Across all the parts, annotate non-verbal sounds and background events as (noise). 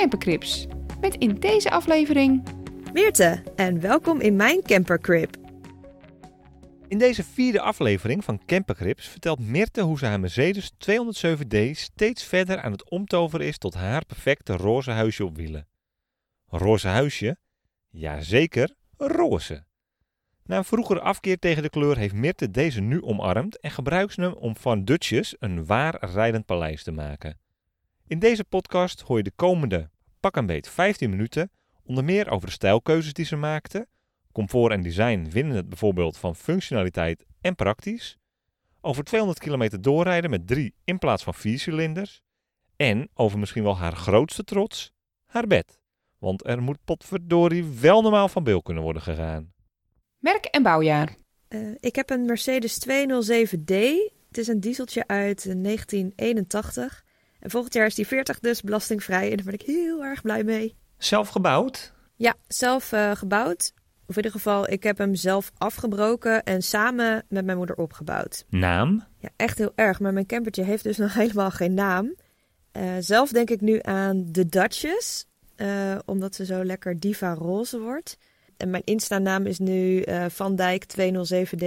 Campercrips. Met in deze aflevering Meerte en welkom in mijn campercrib. In deze vierde aflevering van Campercrips vertelt Mirte hoe ze haar Mercedes 207D steeds verder aan het omtoveren is tot haar perfecte roze huisje op wielen. Roze huisje? Jazeker, roze. Na een vroegere afkeer tegen de kleur heeft Mirte deze nu omarmd en gebruikt ze hem om van Dutjes een waar rijdend paleis te maken. In deze podcast hoor je de komende pak een beet 15 minuten onder meer over de stijlkeuzes die ze maakte. Comfort en design winnen het bijvoorbeeld van functionaliteit en praktisch. Over 200 kilometer doorrijden met drie in plaats van vier cilinders. En over misschien wel haar grootste trots, haar bed. Want er moet potverdorie wel normaal van beeld kunnen worden gegaan. merk en bouwjaar. Eh, ik heb een Mercedes 207D. Het is een dieseltje uit eh, 1981. En volgend jaar is die 40 dus belastingvrij en daar ben ik heel erg blij mee. Zelf gebouwd? Ja, zelf eh, gebouwd. Of in ieder geval, ik heb hem zelf afgebroken en samen met mijn moeder opgebouwd. Naam? Ja, echt heel erg. Maar mijn campertje heeft dus (laughs) nog helemaal geen naam. Eh, zelf denk ik nu aan de Duchess. eh, omdat ze zo lekker diva roze wordt. En mijn Insta-naam is nu Van Dijk 207D.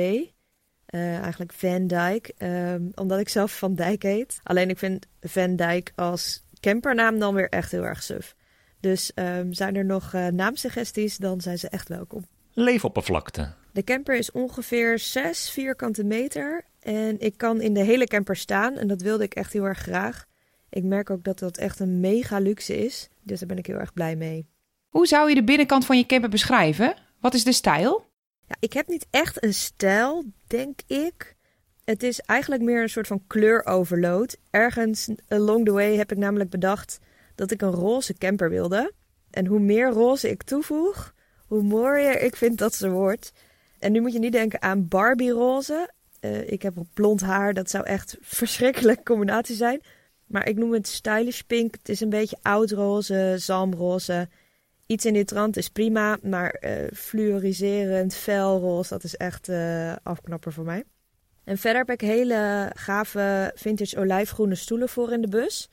Eh, eigenlijk Van Dijk. ehm, omdat ik zelf Van Dijk heet. Alleen ik vind Van Dijk als campernaam dan weer echt heel erg suf. Dus ehm, zijn er nog eh, naamsuggesties, dan zijn ze echt welkom. Leefoppervlakte. De camper is ongeveer 6 vierkante meter. En ik kan in de hele camper staan. En dat wilde ik echt heel erg graag. Ik merk ook dat dat echt een mega luxe is. Dus daar ben ik heel erg blij mee. Hoe zou je de binnenkant van je camper beschrijven? Wat is de stijl? Ik heb niet echt een stijl, denk ik. Het is eigenlijk meer een soort van kleuroverload. Ergens along the way heb ik namelijk bedacht dat ik een roze camper wilde. En hoe meer roze ik toevoeg, hoe mooier ik vind dat ze wordt. En nu moet je niet denken aan Barbie roze. Eh, ik heb blond haar, dat zou echt een verschrikkelijke combinatie zijn. Maar ik noem het stylish pink. Het is een beetje oud roze, zalmroze. Iets in dit trant is prima, maar eh fluoriserend, felroze, dat is echt eh, afknapper voor mij. En verder heb ik hele gave vintage olijfgroene stoelen voor in de bus.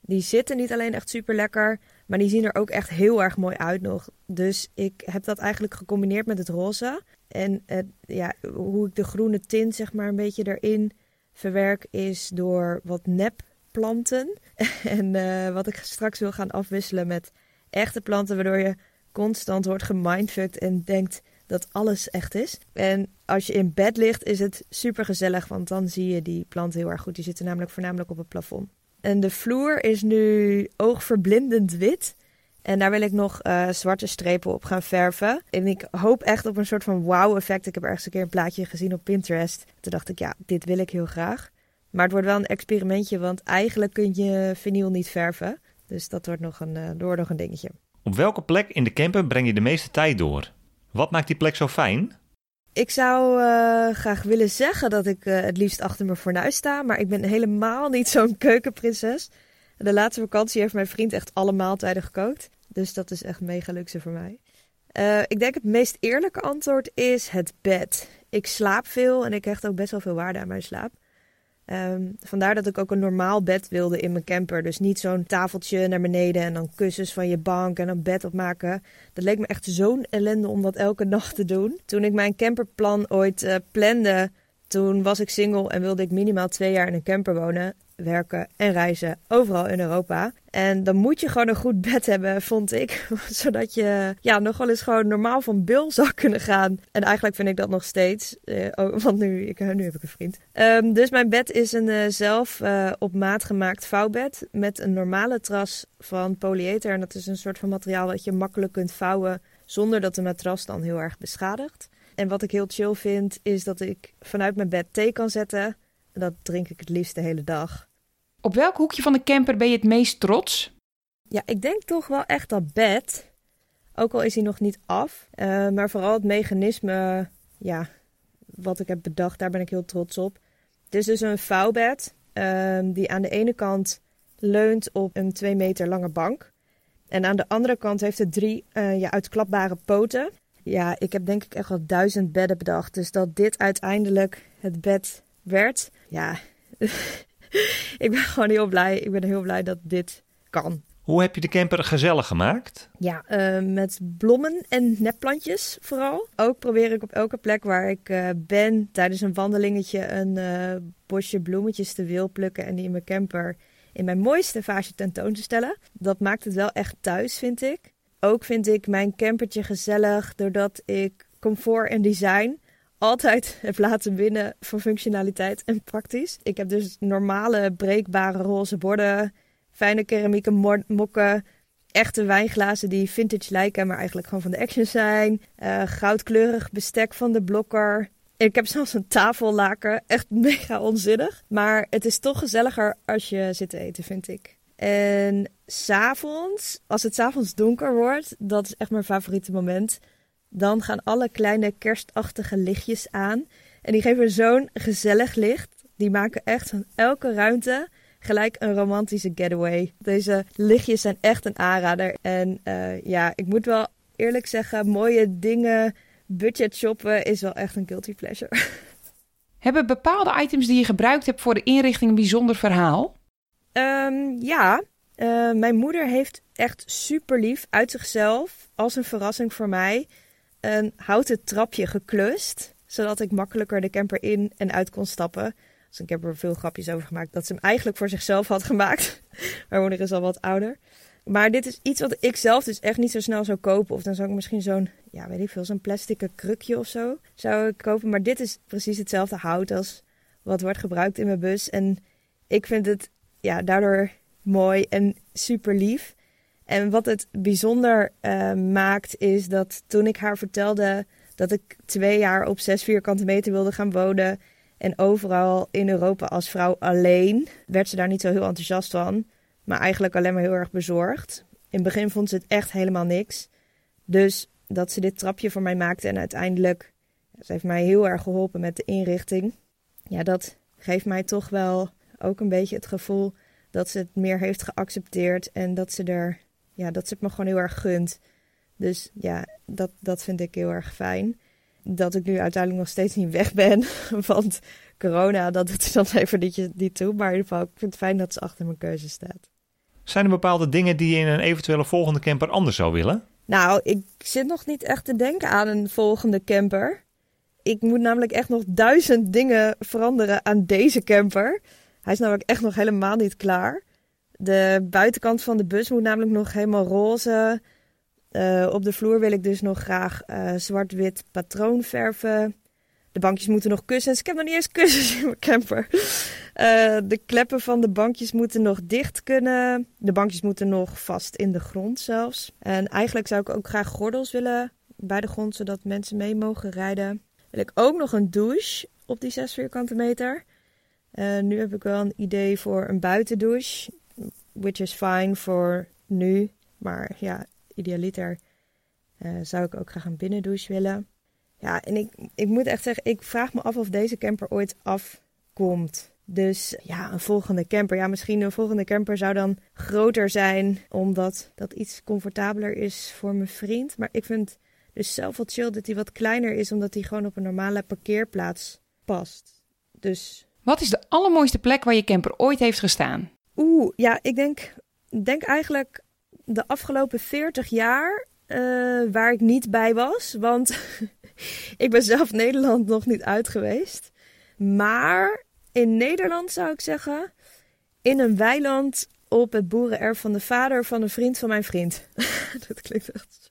Die zitten niet alleen echt super lekker, maar die zien er ook echt heel erg mooi uit nog. Dus ik heb dat eigenlijk gecombineerd met het roze. En ja, hoe ik de groene tint zeg maar een beetje erin verwerk is door wat nepplanten. (laughs) en eh, wat ik straks wil gaan afwisselen met echte planten, waardoor je constant wordt gemindfucked en denkt dat alles echt is. En als je in bed ligt, is het super gezellig, want dan zie je die planten heel erg goed. Die zitten namelijk voornamelijk op het plafond. En de vloer is nu oogverblindend wit. En daar wil ik nog eh, zwarte strepen op gaan verven. En ik hoop echt op een soort van wow-effect. Ik heb ergens een keer een plaatje gezien op Pinterest. Toen dacht ik, ja, dit wil ik heel graag. Maar het wordt wel een experimentje, want eigenlijk kun je vinyl niet verven. Dus dat wordt nog een, uh, wordt nog een dingetje. Op welke plek in de camper breng je de meeste tijd door? Wat maakt die plek zo fijn? Ik zou uh, graag willen zeggen dat ik uh, het liefst achter mijn fornuis sta, maar ik ben helemaal niet zo'n keukenprinses. De laatste vakantie heeft mijn vriend echt alle maaltijden gekookt, dus dat is echt mega luxe voor mij. Uh, ik denk het meest eerlijke antwoord is het bed. Ik slaap veel en ik hecht ook best wel veel waarde aan mijn slaap. Um, vandaar dat ik ook een normaal bed wilde in mijn camper. Dus niet zo'n tafeltje naar beneden en dan kussens van je bank en een bed opmaken. Dat leek me echt zo'n ellende om dat elke (laughs) nacht te doen. Toen ik mijn camperplan ooit uh, plande, toen was ik single en wilde ik minimaal twee jaar in een camper wonen, werken en reizen overal in Europa. En dan moet je gewoon een goed bed hebben, vond ik. (laughs) Zodat je ja, nog wel eens gewoon normaal van bil zou kunnen gaan. En eigenlijk vind ik dat nog steeds. Uh, oh, want nu, ik, nu heb ik een vriend. Um, dus mijn bed is een uh, zelf op maat gemaakt vouwbed. Met een normale tras van polyether. En dat is een soort van materiaal dat je makkelijk kunt vouwen. Zonder dat de matras dan heel erg beschadigt. En wat ik heel chill vind, is dat ik vanuit mijn bed thee kan zetten. En dat drink ik het liefst de hele dag. Op welk hoekje van de camper ben je het meest trots? Ja, ik denk toch wel echt dat bed. Ook al is hij nog niet af. Uh, maar vooral het mechanisme, ja, wat ik heb bedacht, daar ben ik heel trots op. Het is dus een vouwbed uh, die aan de ene kant leunt op een 2 meter lange bank. En aan de andere kant heeft het drie uh, ja, uitklapbare poten. Ja, ik heb denk ik echt al duizend bedden bedacht. Dus dat dit uiteindelijk het bed werd. Ja, (laughs) (laughs) ik ben gewoon heel blij. Ik ben heel blij dat dit kan. Hoe heb je de camper gezellig gemaakt? Ja, uh, met bloemen en nepplantjes vooral. Ook probeer ik op elke plek waar ik uh, ben tijdens een wandelingetje een uh, bosje bloemetjes te wil plukken en die in mijn camper in mijn mooiste vaasje tentoon te stellen. Dat maakt het wel echt thuis, vind ik. Ook vind ik mijn campertje gezellig doordat ik comfort en design altijd heb laten winnen voor functionaliteit en praktisch. Ik heb dus normale breekbare roze borden, fijne keramieke mokken, echte wijnglazen die vintage lijken, maar eigenlijk gewoon van de Action zijn. Uh, goudkleurig bestek van de blokker. Ik heb zelfs een tafellaken. Echt mega onzinnig. Maar het is toch gezelliger als je zit te eten, vind ik. En s'avonds, als het s'avonds donker wordt, dat is echt mijn favoriete moment. Dan gaan alle kleine kerstachtige lichtjes aan. En die geven zo'n gezellig licht. Die maken echt van elke ruimte gelijk een romantische getaway. Deze lichtjes zijn echt een aanrader. En uh, ja, ik moet wel eerlijk zeggen, mooie dingen, budget shoppen is wel echt een guilty pleasure. (laughs) Hebben bepaalde items die je gebruikt hebt voor de inrichting een bijzonder verhaal? Um, ja, uh, mijn moeder heeft echt super lief uit zichzelf, als een verrassing voor mij, een houten trapje geklust. Zodat ik makkelijker de camper in en uit kon stappen. Dus ik heb er veel grapjes over gemaakt dat ze hem eigenlijk voor zichzelf had gemaakt. (laughs) Mijn moeder is al wat ouder. Maar dit is iets wat ik zelf dus echt niet zo snel zou kopen. Of dan zou ik misschien zo'n, ja weet ik veel, zo'n plastic krukje of zo zou ik kopen. Maar dit is precies hetzelfde hout als wat wordt gebruikt in mijn bus. En ik vind het ja, daardoor mooi en super lief. En wat het bijzonder uh, maakt is dat toen ik haar vertelde dat ik twee jaar op zes vierkante meter wilde gaan wonen en overal in Europa als vrouw alleen, werd ze daar niet zo heel enthousiast van, maar eigenlijk alleen maar heel erg bezorgd. In het begin vond ze het echt helemaal niks. Dus dat ze dit trapje voor mij maakte en uiteindelijk, ze heeft mij heel erg geholpen met de inrichting. Ja, dat geeft mij toch wel ook een beetje het gevoel dat ze het meer heeft geaccepteerd en dat ze er, ja, dat ze het me gewoon heel erg gunt. Dus ja, dat, dat vind ik heel erg fijn dat ik nu uiteindelijk nog steeds niet weg ben. (laughs) Want corona, dat doet er dan even niet, niet toe. Maar in ieder geval, ik vind het fijn dat ze achter mijn keuze staat. Zijn er bepaalde dingen die je in een eventuele volgende camper anders zou willen? Nou, ik zit nog niet echt te denken aan een volgende camper. Ik moet namelijk echt nog duizend dingen veranderen aan deze camper. Hij is namelijk echt nog helemaal niet klaar. De buitenkant van de bus moet namelijk nog helemaal roze. Uh, op de vloer wil ik dus nog graag uh, zwart-wit patroon verven. De bankjes moeten nog kussens. Ik heb nog niet eens kussens in mijn camper. Uh, de kleppen van de bankjes moeten nog dicht kunnen. De bankjes moeten nog vast in de grond zelfs. En eigenlijk zou ik ook graag gordels willen bij de grond, zodat mensen mee mogen rijden. Wil ik ook nog een douche op die 6 vierkante meter. nu heb ik wel een idee voor een buitendouche. Which is fine voor nu. Maar ja, idealiter uh, zou ik ook graag een binnendouche willen. Ja, en ik, ik moet echt zeggen, ik vraag me af of deze camper ooit afkomt. Dus ja, een volgende camper. Ja, misschien een volgende camper zou dan groter zijn, omdat dat iets comfortabeler is voor mijn vriend. Maar ik vind dus zelf wat chill dat hij wat kleiner is, omdat hij gewoon op een normale parkeerplaats past. Dus. Wat is de allermooiste plek waar je camper ooit heeft gestaan? Oeh, ja, ik denk, denk eigenlijk de afgelopen 40 jaar uh, waar ik niet bij was. Want (laughs) ik ben zelf Nederland nog niet uit geweest. Maar in Nederland zou ik zeggen, in een weiland op het boerenerf van de vader van een vriend van mijn vriend. (laughs) dat klinkt echt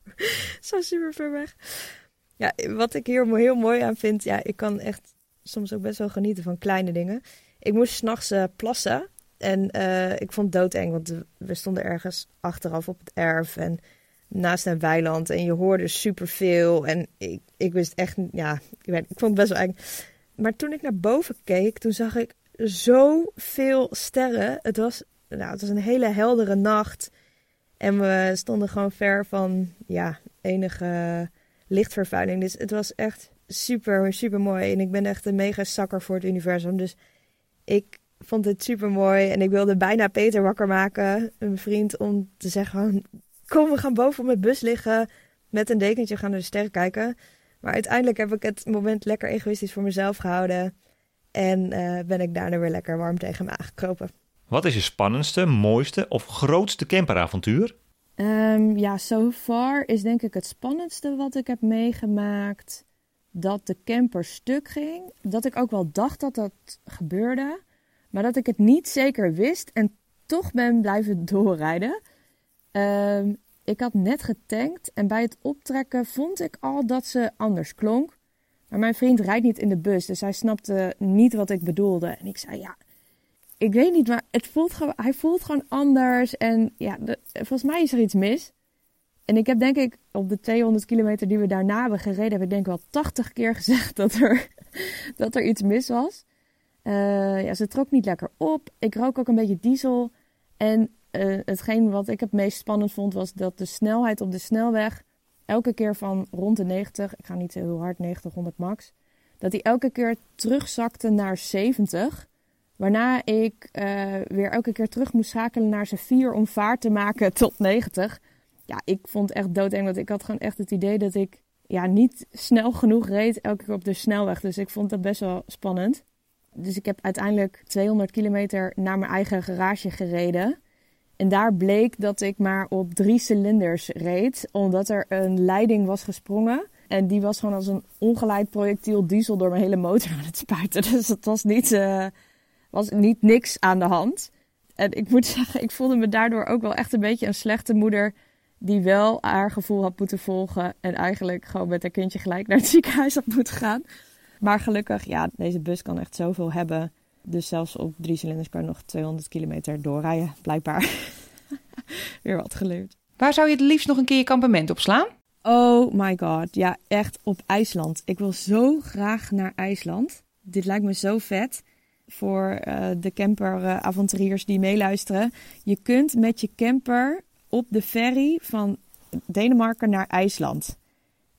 zo, super ver weg. Ja, wat ik hier heel mooi aan vind, ja, ik kan echt soms ook best wel genieten van kleine dingen. Ik moest s'nachts uh, plassen en uh, ik vond het doodeng, want we stonden ergens achteraf op het erf en naast een weiland. En je hoorde superveel. En ik, ik wist echt, ja, ik, ik vond het best wel eng. Maar toen ik naar boven keek, toen zag ik zoveel sterren. Het was, nou, het was een hele heldere nacht. En we stonden gewoon ver van ja, enige lichtvervuiling. Dus het was echt super, super mooi. En ik ben echt een mega zakker voor het universum. Dus ik vond het super mooi. En ik wilde bijna Peter wakker maken, mijn vriend, om te zeggen: Kom, we gaan boven op mijn bus liggen. Met een dekentje gaan naar de sterren kijken. Maar uiteindelijk heb ik het moment lekker egoïstisch voor mezelf gehouden. En uh, ben ik daarna weer lekker warm tegen me aangekropen. Wat is je spannendste, mooiste of grootste camperavontuur? Um, ja, so far is denk ik het spannendste wat ik heb meegemaakt dat de camper stuk ging. Dat ik ook wel dacht dat dat gebeurde, maar dat ik het niet zeker wist en toch ben blijven (laughs) doorrijden. Um, ik had net getankt en bij het optrekken vond ik al dat ze anders klonk. Maar mijn vriend rijdt niet in de bus, dus hij snapte niet wat ik bedoelde. En ik zei, ja, ik weet niet, maar het voelt hij voelt gewoon anders. En ja, volgens mij is er iets mis. En ik heb denk ik op de 200 kilometer die we daarna hebben gereden, heb ik denk ik wel 80 keer (laughs) gezegd dat er, dat er iets mis was. Uh, ja, ze trok niet lekker op. Ik rook ook een beetje diesel. En uh, hetgeen wat ik het meest spannend vond, was dat de snelheid op de snelweg elke keer van rond de 90, ik ga niet heel hard, 90, 100 max, dat hij elke keer terugzakte naar 70. Waarna ik uh, weer elke keer terug moest schakelen naar zijn 4 om vaart te maken (laughs) tot 90. Ja, ik vond echt doodeng, want ik had gewoon echt het idee dat ik ja, niet snel genoeg reed elke keer op de snelweg. Dus ik vond dat best wel spannend. Dus ik heb uiteindelijk 200 kilometer naar mijn eigen garage gereden. En daar bleek dat ik maar op drie cilinders reed, omdat er een leiding was gesprongen. En die was gewoon als een ongeleid projectiel diesel door mijn hele motor (laughs) aan het spuiten. Dus het was niet, uh, was niet niks aan de hand. En ik moet (laughs) zeggen, ik voelde me daardoor ook wel echt een beetje een slechte moeder. Die wel haar gevoel had moeten volgen. En eigenlijk gewoon met haar kindje gelijk naar het ziekenhuis had moeten gaan. Maar gelukkig, ja, deze bus kan echt zoveel hebben. Dus zelfs op drie cilinders kan je nog 200 kilometer doorrijden, blijkbaar. (laughs) Weer wat geleerd. Waar zou je het liefst nog een keer je kampement op slaan? Oh my god, ja, echt op IJsland. Ik wil zo graag naar IJsland. Dit lijkt me zo vet voor uh, de camperavonturiers die meeluisteren. Je kunt met je camper op de ferry van Denemarken naar IJsland.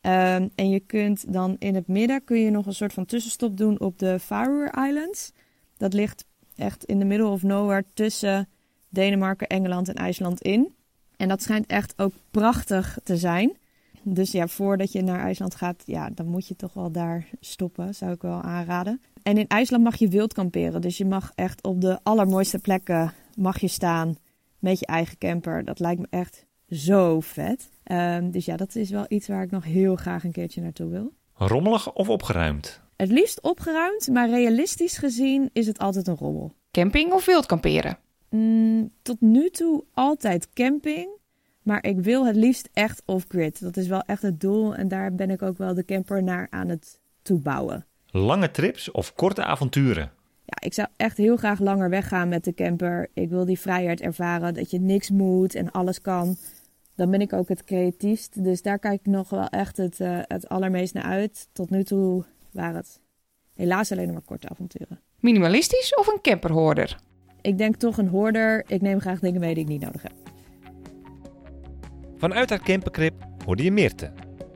Um, en je kunt dan in het midden kun je nog een soort van tussenstop doen op de Faroe Islands. Dat ligt echt in de middle of nowhere tussen Denemarken, Engeland en IJsland in. En dat schijnt echt ook prachtig te zijn. Dus ja, voordat je naar IJsland gaat, ja, dan moet je toch wel daar stoppen, zou ik wel aanraden. En in IJsland mag je wild kamperen. Dus je mag echt op de allermooiste plekken mag je staan met je eigen camper. Dat lijkt me echt zo vet. Um, dus ja, dat is wel iets waar ik nog heel graag een keertje naartoe wil. Rommelig of opgeruimd? Het liefst opgeruimd, maar realistisch gezien is het altijd een rommel. Camping of wild kamperen? Mm, tot nu toe altijd camping. Maar ik wil het liefst echt off-grid. Dat is wel echt het doel. En daar ben ik ook wel de camper naar aan het toebouwen. Lange trips of korte avonturen? Ja, ik zou echt heel graag langer weggaan met de camper. Ik wil die vrijheid ervaren. Dat je niks moet en alles kan. Dan ben ik ook het creatiefst. Dus daar kijk ik nog wel echt het, uh, het allermeest naar uit. Tot nu toe waren het helaas alleen maar korte avonturen. Minimalistisch of een camperhoorder? Ik denk toch een hoorder. Ik neem graag dingen mee die ik niet nodig heb. Vanuit haar campercrip hoorde je Mirte.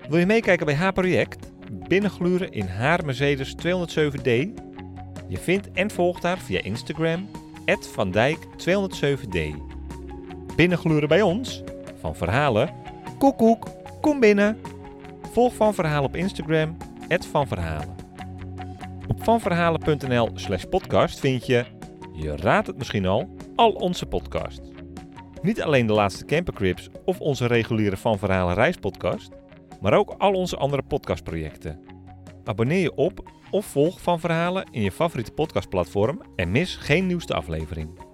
Wil je meekijken bij haar project? Binnengluren in haar Mercedes 207D? Je vindt en volgt haar via Instagram, Van Dijk 207D. Binnengluren bij ons? Van Verhalen? Koekoek, kom binnen! Volg Van Verhalen op Instagram, Van Verhalen. Op vanverhalen.nl slash podcast vind je je raadt het misschien al, al onze podcasts. Niet alleen de laatste campercrips of onze reguliere Van Verhalen reispodcast, maar ook al onze andere podcastprojecten. Abonneer je op of volg Van Verhalen in je favoriete podcastplatform en mis geen nieuwste aflevering.